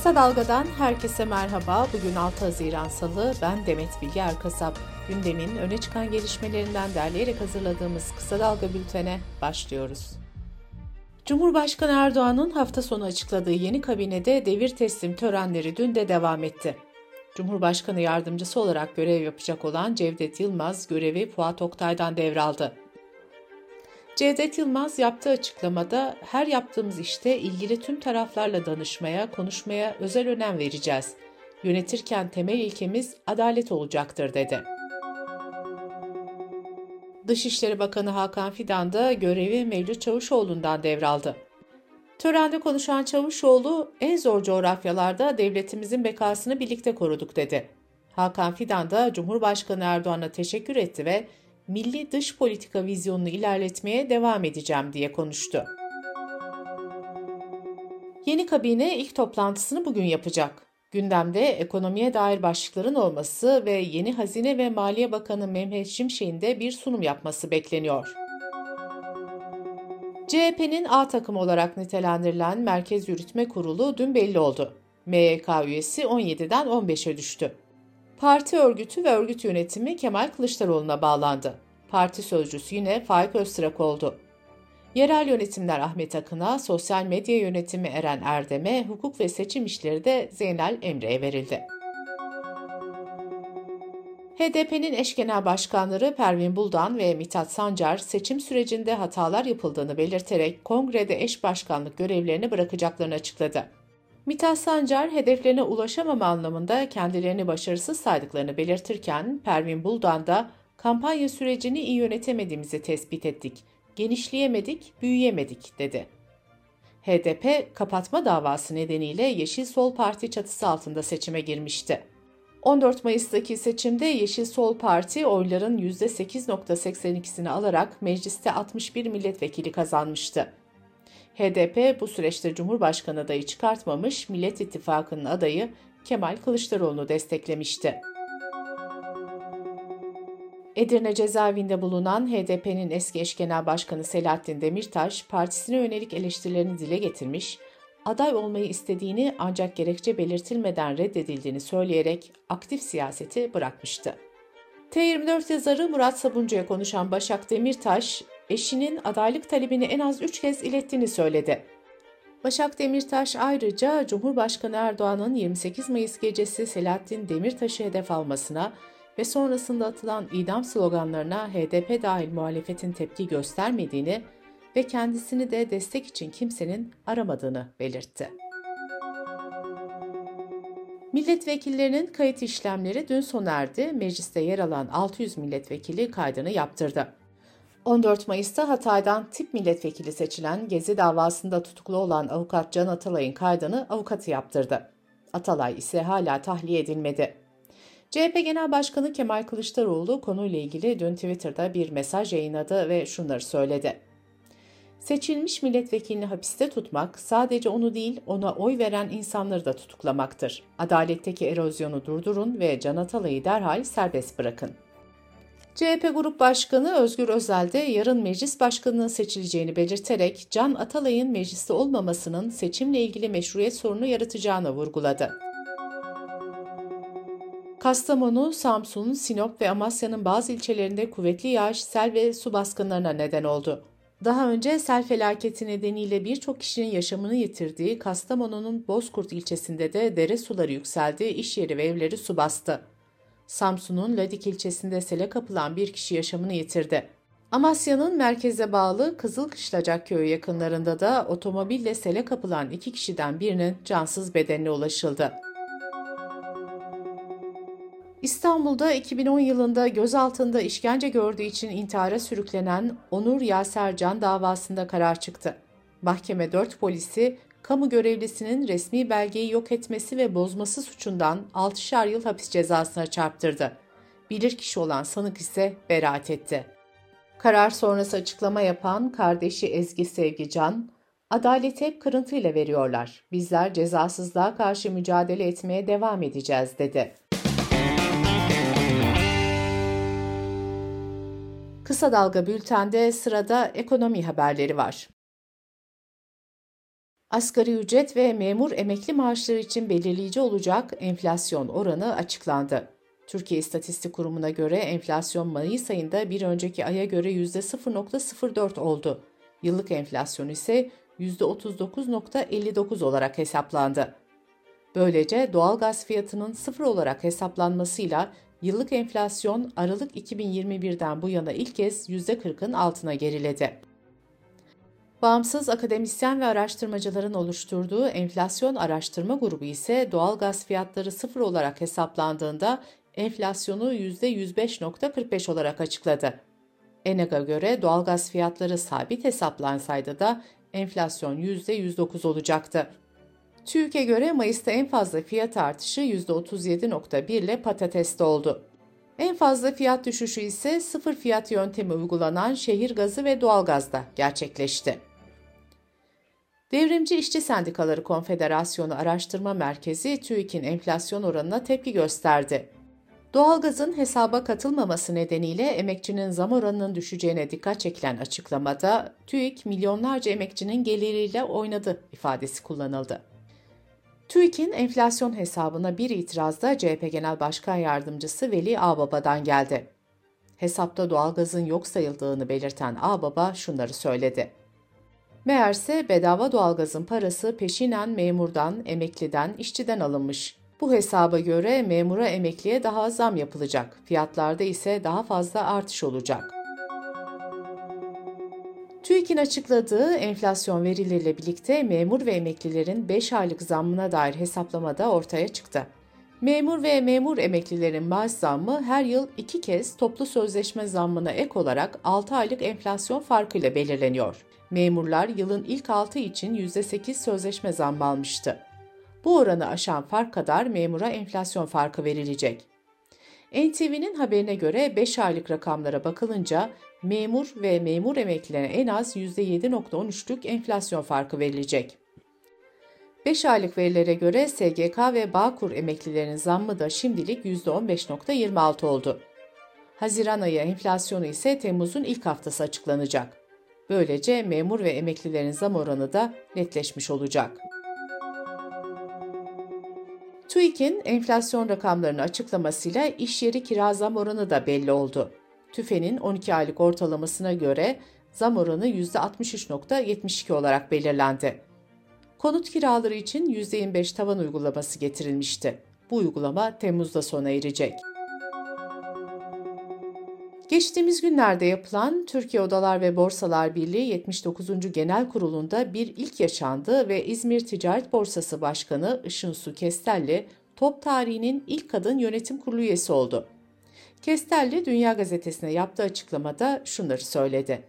Kısa Dalga'dan herkese merhaba. Bugün 6 Haziran Salı. Ben Demet Bilge Erkasap. Gündemin öne çıkan gelişmelerinden derleyerek hazırladığımız Kısa Dalga bültene başlıyoruz. Cumhurbaşkanı Erdoğan'ın hafta sonu açıkladığı yeni kabinede devir teslim törenleri dün de devam etti. Cumhurbaşkanı yardımcısı olarak görev yapacak olan Cevdet Yılmaz görevi Fuat Oktay'dan devraldı. Cevdet Yılmaz yaptığı açıklamada her yaptığımız işte ilgili tüm taraflarla danışmaya, konuşmaya özel önem vereceğiz. Yönetirken temel ilkemiz adalet olacaktır dedi. Dışişleri Bakanı Hakan Fidan da görevi Mevlüt Çavuşoğlu'ndan devraldı. Törende konuşan Çavuşoğlu, en zor coğrafyalarda devletimizin bekasını birlikte koruduk dedi. Hakan Fidan da Cumhurbaşkanı Erdoğan'a teşekkür etti ve milli dış politika vizyonunu ilerletmeye devam edeceğim diye konuştu. Yeni kabine ilk toplantısını bugün yapacak. Gündemde ekonomiye dair başlıkların olması ve yeni Hazine ve Maliye Bakanı Mehmet Şimşek'in de bir sunum yapması bekleniyor. CHP'nin A takımı olarak nitelendirilen Merkez Yürütme Kurulu dün belli oldu. MYK üyesi 17'den 15'e düştü. Parti örgütü ve örgüt yönetimi Kemal Kılıçdaroğlu'na bağlandı. Parti sözcüsü yine Faik Öztürk oldu. Yerel yönetimler Ahmet Akın'a, sosyal medya yönetimi Eren Erdem'e, hukuk ve seçim işleri de Zeynel Emre'ye verildi. HDP'nin eş genel başkanları Pervin Buldan ve Mithat Sancar seçim sürecinde hatalar yapıldığını belirterek kongrede eş başkanlık görevlerini bırakacaklarını açıkladı. Mithat Sancar hedeflerine ulaşamama anlamında kendilerini başarısız saydıklarını belirtirken Pervin Buldan da kampanya sürecini iyi yönetemediğimizi tespit ettik, genişleyemedik, büyüyemedik dedi. HDP kapatma davası nedeniyle Yeşil Sol Parti çatısı altında seçime girmişti. 14 Mayıs'taki seçimde Yeşil Sol Parti oyların %8.82'sini alarak mecliste 61 milletvekili kazanmıştı. HDP bu süreçte Cumhurbaşkanı adayı çıkartmamış, Millet İttifakı'nın adayı Kemal Kılıçdaroğlu'nu desteklemişti. Edirne cezaevinde bulunan HDP'nin eski eş genel başkanı Selahattin Demirtaş, partisine yönelik eleştirilerini dile getirmiş, aday olmayı istediğini ancak gerekçe belirtilmeden reddedildiğini söyleyerek aktif siyaseti bırakmıştı. T24 yazarı Murat Sabuncu'ya konuşan Başak Demirtaş, eşinin adaylık talebini en az 3 kez ilettiğini söyledi. Başak Demirtaş ayrıca Cumhurbaşkanı Erdoğan'ın 28 Mayıs gecesi Selahattin Demirtaş'ı hedef almasına ve sonrasında atılan idam sloganlarına HDP dahil muhalefetin tepki göstermediğini ve kendisini de destek için kimsenin aramadığını belirtti. Milletvekillerinin kayıt işlemleri dün sona erdi. Mecliste yer alan 600 milletvekili kaydını yaptırdı. 14 Mayıs'ta Hatay'dan tip milletvekili seçilen Gezi davasında tutuklu olan avukat Can Atalay'ın kaydını avukatı yaptırdı. Atalay ise hala tahliye edilmedi. CHP Genel Başkanı Kemal Kılıçdaroğlu konuyla ilgili dün Twitter'da bir mesaj yayınladı ve şunları söyledi. Seçilmiş milletvekilini hapiste tutmak sadece onu değil ona oy veren insanları da tutuklamaktır. Adaletteki erozyonu durdurun ve Can Atalay'ı derhal serbest bırakın. CHP Grup Başkanı Özgür Özel de yarın meclis başkanının seçileceğini belirterek Can Atalay'ın mecliste olmamasının seçimle ilgili meşruiyet sorunu yaratacağını vurguladı. Kastamonu, Samsun, Sinop ve Amasya'nın bazı ilçelerinde kuvvetli yağış, sel ve su baskınlarına neden oldu. Daha önce sel felaketi nedeniyle birçok kişinin yaşamını yitirdiği Kastamonu'nun Bozkurt ilçesinde de dere suları yükseldi, iş yeri ve evleri su bastı. Samsun'un Ladik ilçesinde sele kapılan bir kişi yaşamını yitirdi. Amasya'nın merkeze bağlı Kızılkışlacak köyü yakınlarında da otomobille sele kapılan iki kişiden birinin cansız bedenine ulaşıldı. İstanbul'da 2010 yılında gözaltında işkence gördüğü için intihara sürüklenen Onur Yasercan davasında karar çıktı. Mahkeme 4 polisi kamu görevlisinin resmi belgeyi yok etmesi ve bozması suçundan 6'şar yıl hapis cezasına çarptırdı. Bilirkişi olan sanık ise beraat etti. Karar sonrası açıklama yapan kardeşi Ezgi Sevgican, adaleti hep kırıntıyla veriyorlar. Bizler cezasızlığa karşı mücadele etmeye devam edeceğiz dedi. Kısa Dalga Bülten'de sırada ekonomi haberleri var. Asgari ücret ve memur emekli maaşları için belirleyici olacak enflasyon oranı açıklandı. Türkiye İstatistik Kurumu'na göre enflasyon Mayıs ayında bir önceki aya göre %0.04 oldu. Yıllık enflasyon ise %39.59 olarak hesaplandı. Böylece doğalgaz fiyatının sıfır olarak hesaplanmasıyla yıllık enflasyon Aralık 2021'den bu yana ilk kez %40'ın altına geriledi. Bağımsız akademisyen ve araştırmacıların oluşturduğu enflasyon araştırma grubu ise doğalgaz fiyatları sıfır olarak hesaplandığında enflasyonu %105.45 olarak açıkladı. ENAG'a göre doğalgaz fiyatları sabit hesaplansaydı da enflasyon %109 olacaktı. TÜİK'e göre Mayıs'ta en fazla fiyat artışı %37.1 ile patateste oldu. En fazla fiyat düşüşü ise sıfır fiyat yöntemi uygulanan şehir gazı ve doğalgazda gerçekleşti. Devrimci İşçi Sendikaları Konfederasyonu Araştırma Merkezi TÜİK'in enflasyon oranına tepki gösterdi. Doğalgazın hesaba katılmaması nedeniyle emekçinin zam oranının düşeceğine dikkat çekilen açıklamada TÜİK milyonlarca emekçinin geliriyle oynadı ifadesi kullanıldı. TÜİK'in enflasyon hesabına bir itiraz da CHP Genel Başkan Yardımcısı Veli Ağbaba'dan geldi. Hesapta doğalgazın yok sayıldığını belirten Ağbaba şunları söyledi. Meğerse bedava doğalgazın parası peşinen memurdan, emekliden, işçiden alınmış. Bu hesaba göre memura emekliye daha zam yapılacak. Fiyatlarda ise daha fazla artış olacak. TÜİK'in açıkladığı enflasyon verileriyle birlikte memur ve emeklilerin 5 aylık zammına dair hesaplamada ortaya çıktı. Memur ve memur emeklilerin maaş zammı her yıl iki kez toplu sözleşme zammına ek olarak 6 aylık enflasyon farkıyla belirleniyor. Memurlar yılın ilk 6 için %8 sözleşme zammı almıştı. Bu oranı aşan fark kadar memura enflasyon farkı verilecek. NTV'nin haberine göre 5 aylık rakamlara bakılınca memur ve memur emeklilerine en az %7.13'lük enflasyon farkı verilecek. 5 aylık verilere göre SGK ve Bağkur emeklilerinin zammı da şimdilik %15.26 oldu. Haziran ayı enflasyonu ise Temmuz'un ilk haftası açıklanacak. Böylece memur ve emeklilerin zam oranı da netleşmiş olacak. TÜİK'in enflasyon rakamlarını açıklamasıyla iş yeri kira zam oranı da belli oldu. TÜFE'nin 12 aylık ortalamasına göre zam oranı %63.72 olarak belirlendi. Konut kiraları için %25 tavan uygulaması getirilmişti. Bu uygulama Temmuz'da sona erecek. Geçtiğimiz günlerde yapılan Türkiye Odalar ve Borsalar Birliği 79. Genel Kurulu'nda bir ilk yaşandı ve İzmir Ticaret Borsası Başkanı Işın Su Kestelli, top tarihinin ilk kadın yönetim kurulu üyesi oldu. Kestelli Dünya Gazetesi'ne yaptığı açıklamada şunları söyledi.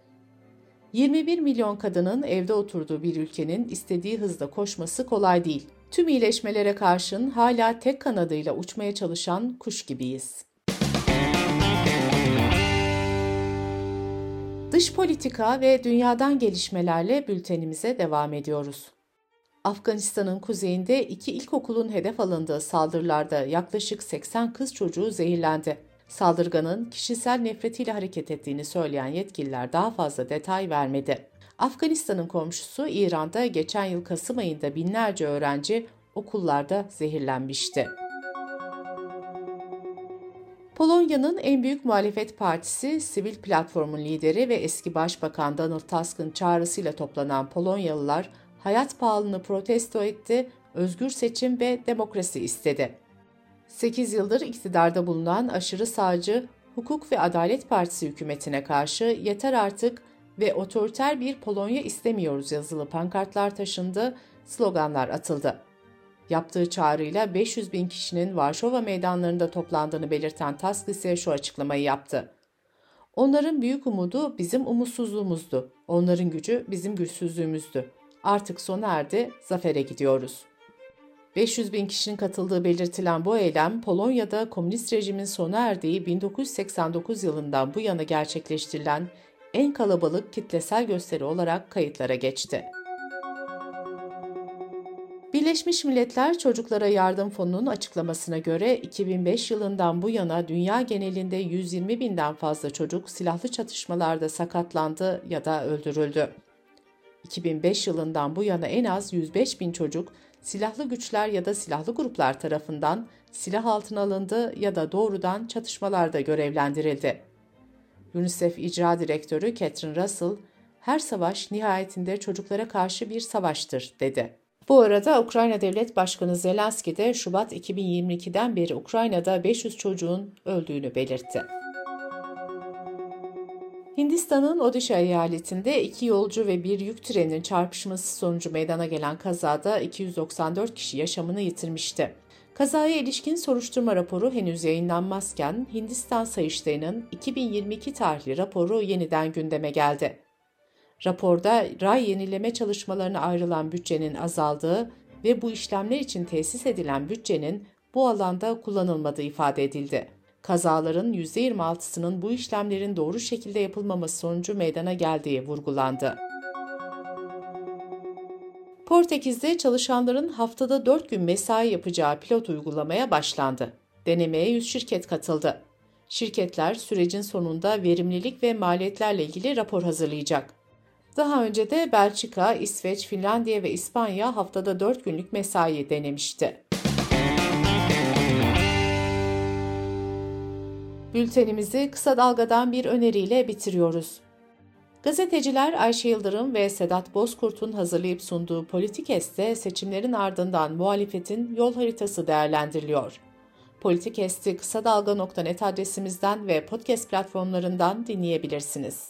21 milyon kadının evde oturduğu bir ülkenin istediği hızda koşması kolay değil. Tüm iyileşmelere karşın hala tek kanadıyla uçmaya çalışan kuş gibiyiz. Dış politika ve dünyadan gelişmelerle bültenimize devam ediyoruz. Afganistan'ın kuzeyinde iki ilkokulun hedef alındığı saldırılarda yaklaşık 80 kız çocuğu zehirlendi. Saldırganın kişisel nefretiyle hareket ettiğini söyleyen yetkililer daha fazla detay vermedi. Afganistan'ın komşusu İran'da geçen yıl Kasım ayında binlerce öğrenci okullarda zehirlenmişti. Polonya'nın en büyük muhalefet partisi, Sivil Platform'un lideri ve eski başbakan Donald Tusk'ın çağrısıyla toplanan Polonyalılar hayat pahalılığını protesto etti, özgür seçim ve demokrasi istedi. 8 yıldır iktidarda bulunan aşırı sağcı Hukuk ve Adalet Partisi hükümetine karşı yeter artık ve otoriter bir Polonya istemiyoruz yazılı pankartlar taşındı, sloganlar atıldı. Yaptığı çağrıyla 500 bin kişinin Varşova meydanlarında toplandığını belirten Tusk ise şu açıklamayı yaptı. Onların büyük umudu bizim umutsuzluğumuzdu. Onların gücü bizim güçsüzlüğümüzdü. Artık sona erdi, zafere gidiyoruz. 500 bin kişinin katıldığı belirtilen bu eylem Polonya'da komünist rejimin sona erdiği 1989 yılından bu yana gerçekleştirilen en kalabalık kitlesel gösteri olarak kayıtlara geçti. Birleşmiş Milletler Çocuklara Yardım Fonu'nun açıklamasına göre 2005 yılından bu yana dünya genelinde 120 binden fazla çocuk silahlı çatışmalarda sakatlandı ya da öldürüldü. 2005 yılından bu yana en az 105 bin çocuk silahlı güçler ya da silahlı gruplar tarafından silah altına alındı ya da doğrudan çatışmalarda görevlendirildi. UNICEF İcra Direktörü Catherine Russell, her savaş nihayetinde çocuklara karşı bir savaştır, dedi. Bu arada Ukrayna Devlet Başkanı Zelenski de Şubat 2022'den beri Ukrayna'da 500 çocuğun öldüğünü belirtti. Hindistan'ın Odisha eyaletinde iki yolcu ve bir yük treninin çarpışması sonucu meydana gelen kazada 294 kişi yaşamını yitirmişti. Kazaya ilişkin soruşturma raporu henüz yayınlanmazken Hindistan Sayıştayı'nın 2022 tarihli raporu yeniden gündeme geldi. Raporda ray yenileme çalışmalarına ayrılan bütçenin azaldığı ve bu işlemler için tesis edilen bütçenin bu alanda kullanılmadığı ifade edildi. Kazaların %26'sının bu işlemlerin doğru şekilde yapılmaması sonucu meydana geldiği vurgulandı. Portekiz'de çalışanların haftada 4 gün mesai yapacağı pilot uygulamaya başlandı. Denemeye 100 şirket katıldı. Şirketler sürecin sonunda verimlilik ve maliyetlerle ilgili rapor hazırlayacak. Daha önce de Belçika, İsveç, Finlandiya ve İspanya haftada 4 günlük mesai denemişti. Bültenimizi kısa dalgadan bir öneriyle bitiriyoruz. Gazeteciler Ayşe Yıldırım ve Sedat Bozkurt'un hazırlayıp sunduğu Politikest'te seçimlerin ardından muhalefetin yol haritası değerlendiriliyor. Politikest'i kısa dalga.net adresimizden ve podcast platformlarından dinleyebilirsiniz.